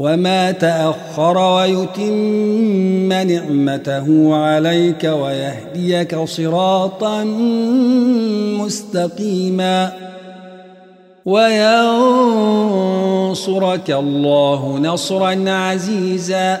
وما تأخر ويتم نعمته عليك ويهديك صراطا مستقيما وينصرك الله نصرا عزيزا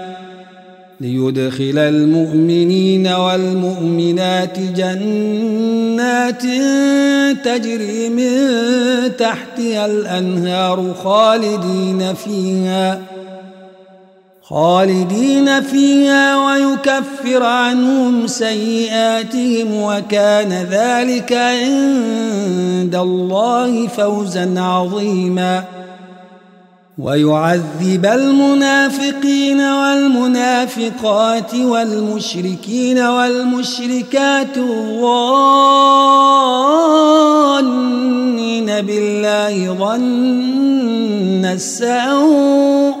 ليدخل المؤمنين والمؤمنات جنات تجري من تحتها الأنهار خالدين فيها خالدين فيها ويكفر عنهم سيئاتهم وكان ذلك عند الله فوزا عظيما. ويعذب المنافقين والمنافقات والمشركين والمشركات الظانين بالله ظن السوء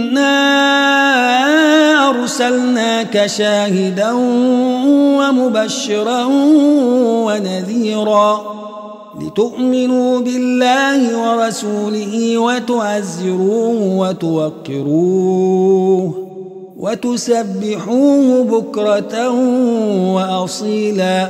أرسلناك شاهدا ومبشرا ونذيرا لتؤمنوا بالله ورسوله وتعزروه وتوقروه وتسبحوه بكرة وأصيلا.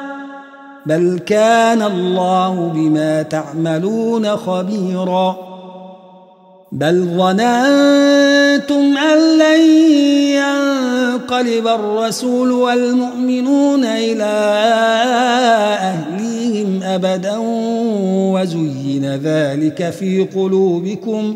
بل كان الله بما تعملون خبيرا بل ظننتم أن لن ينقلب الرسول والمؤمنون إلى أهليهم أبدا وزين ذلك في قلوبكم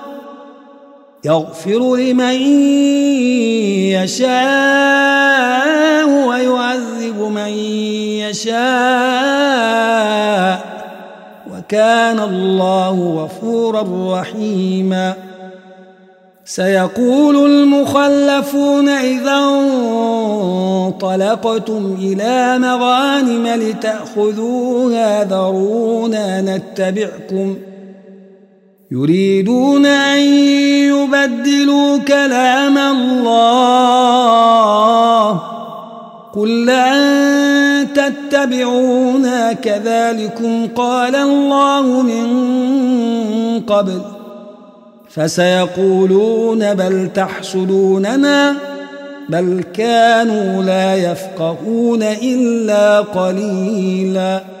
يغفر لمن يشاء ويعذب من يشاء وكان الله غفورا رحيما. سيقول المخلفون إذا انطلقتم إلى مغانم لتأخذوها ذرونا نتبعكم ۖ يريدون أن يبدلوا كلام الله. قل لن تتبعونا كذلكم قال الله من قبل. فسيقولون بل تحسدوننا بل كانوا لا يفقهون إلا قليلاً.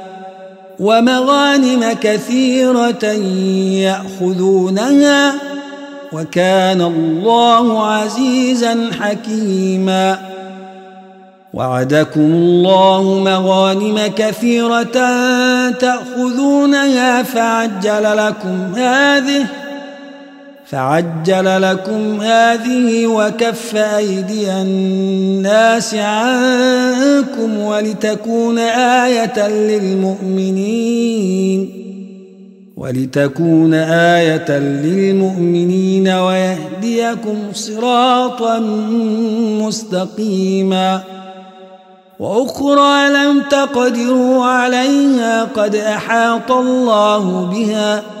ومغانم كثيرة يأخذونها وكان الله عزيزا حكيما. وعدكم الله مغانم كثيرة تأخذونها فعجل لكم هذه فعجل لكم هذه وكف أيدي الناس عنكم ولتكون آية للمؤمنين ولتكون آية للمؤمنين ويهديكم صراطا مستقيما وأخرى لم تقدروا عليها قد أحاط الله بها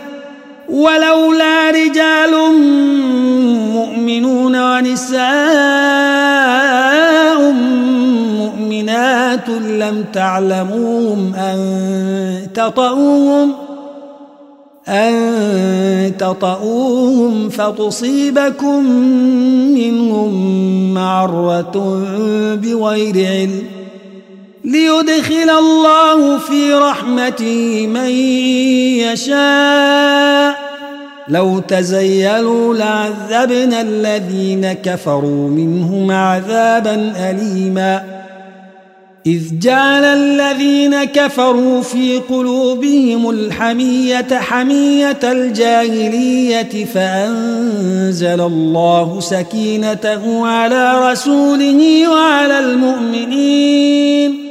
ولولا رجال مؤمنون ونساء مؤمنات لم تعلموهم أن تطؤوهم أن تطؤوهم فتصيبكم منهم معرة بغير علم. ليدخل الله في رحمته من يشاء. لو تزيلوا لعذبنا الذين كفروا منهم عذابا أليما. إذ جعل الذين كفروا في قلوبهم الحمية حمية الجاهلية فأنزل الله سكينته على رسوله وعلى المؤمنين.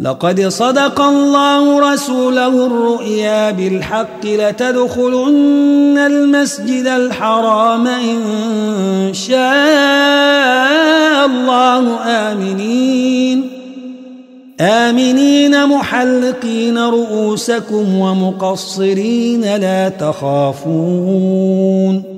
لقد صدق الله رسوله الرؤيا بالحق لتدخلن المسجد الحرام إن شاء الله. آمنين. آمنين محلقين رؤوسكم ومقصرين لا تخافون.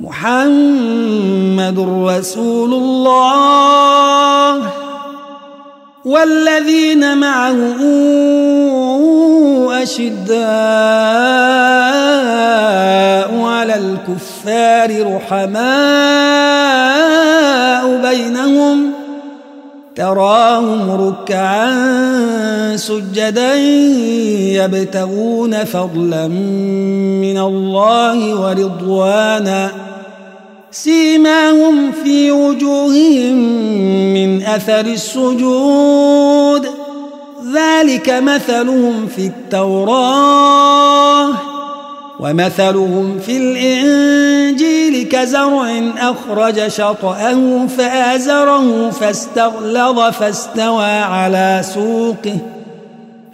محمد رسول الله والذين معه أشداء على الكفار رحماء بينهم تراهم ركعا سجدا يبتغون فضلا من الله ورضوانا سيماهم في وجوههم من أثر السجود. ذلك مثلهم في التوراه ومثلهم في الإنجيل كزرع أخرج شطأه فآزره فاستغلظ فاستوى على سوقه.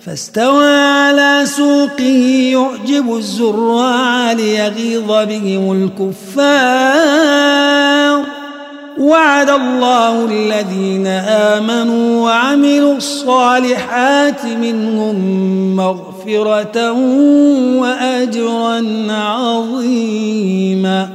فاستوى على سوقه يعجب الزراع ليغيظ بهم الكفار. وعد الله الذين آمنوا وعملوا الصالحات منهم مغفرة وأجرا عظيما.